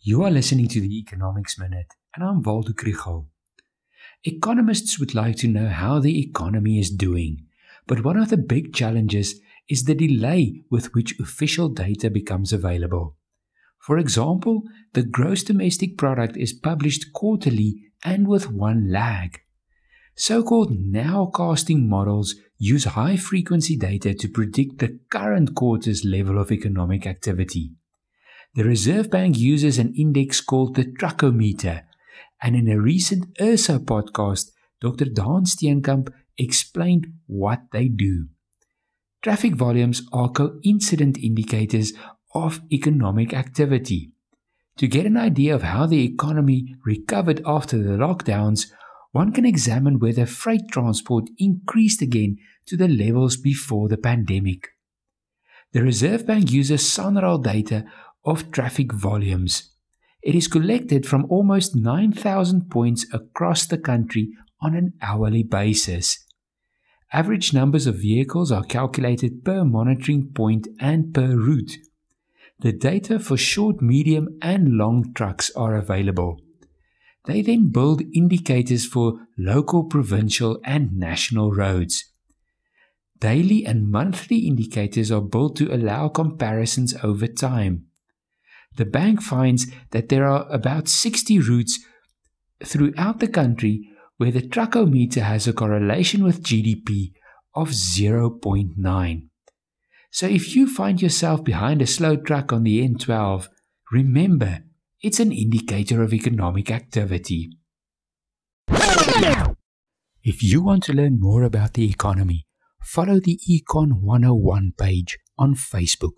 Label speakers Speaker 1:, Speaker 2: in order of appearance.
Speaker 1: You are listening to the Economics Minute, and I'm Waldo Krugell. Economists would like to know how the economy is doing, but one of the big challenges is the delay with which official data becomes available. For example, the gross domestic product is published quarterly and with one lag. So called nowcasting models use high frequency data to predict the current quarter's level of economic activity. The Reserve Bank uses an index called the Truckometer, and in a recent ERSA podcast, Dr. Daan Steenkamp explained what they do. Traffic volumes are coincident indicators of economic activity. To get an idea of how the economy recovered after the lockdowns, one can examine whether freight transport increased again to the levels before the pandemic. The Reserve Bank uses SANRAL data of traffic volumes. It is collected from almost 9,000 points across the country on an hourly basis. Average numbers of vehicles are calculated per monitoring point and per route. The data for short, medium, and long trucks are available. They then build indicators for local, provincial, and national roads. Daily and monthly indicators are built to allow comparisons over time. The bank finds that there are about 60 routes throughout the country where the truckometer has a correlation with GDP of 0.9. So if you find yourself behind a slow truck on the N12, remember it's an indicator of economic activity. If you want to learn more about the economy, follow the Econ 101 page on Facebook.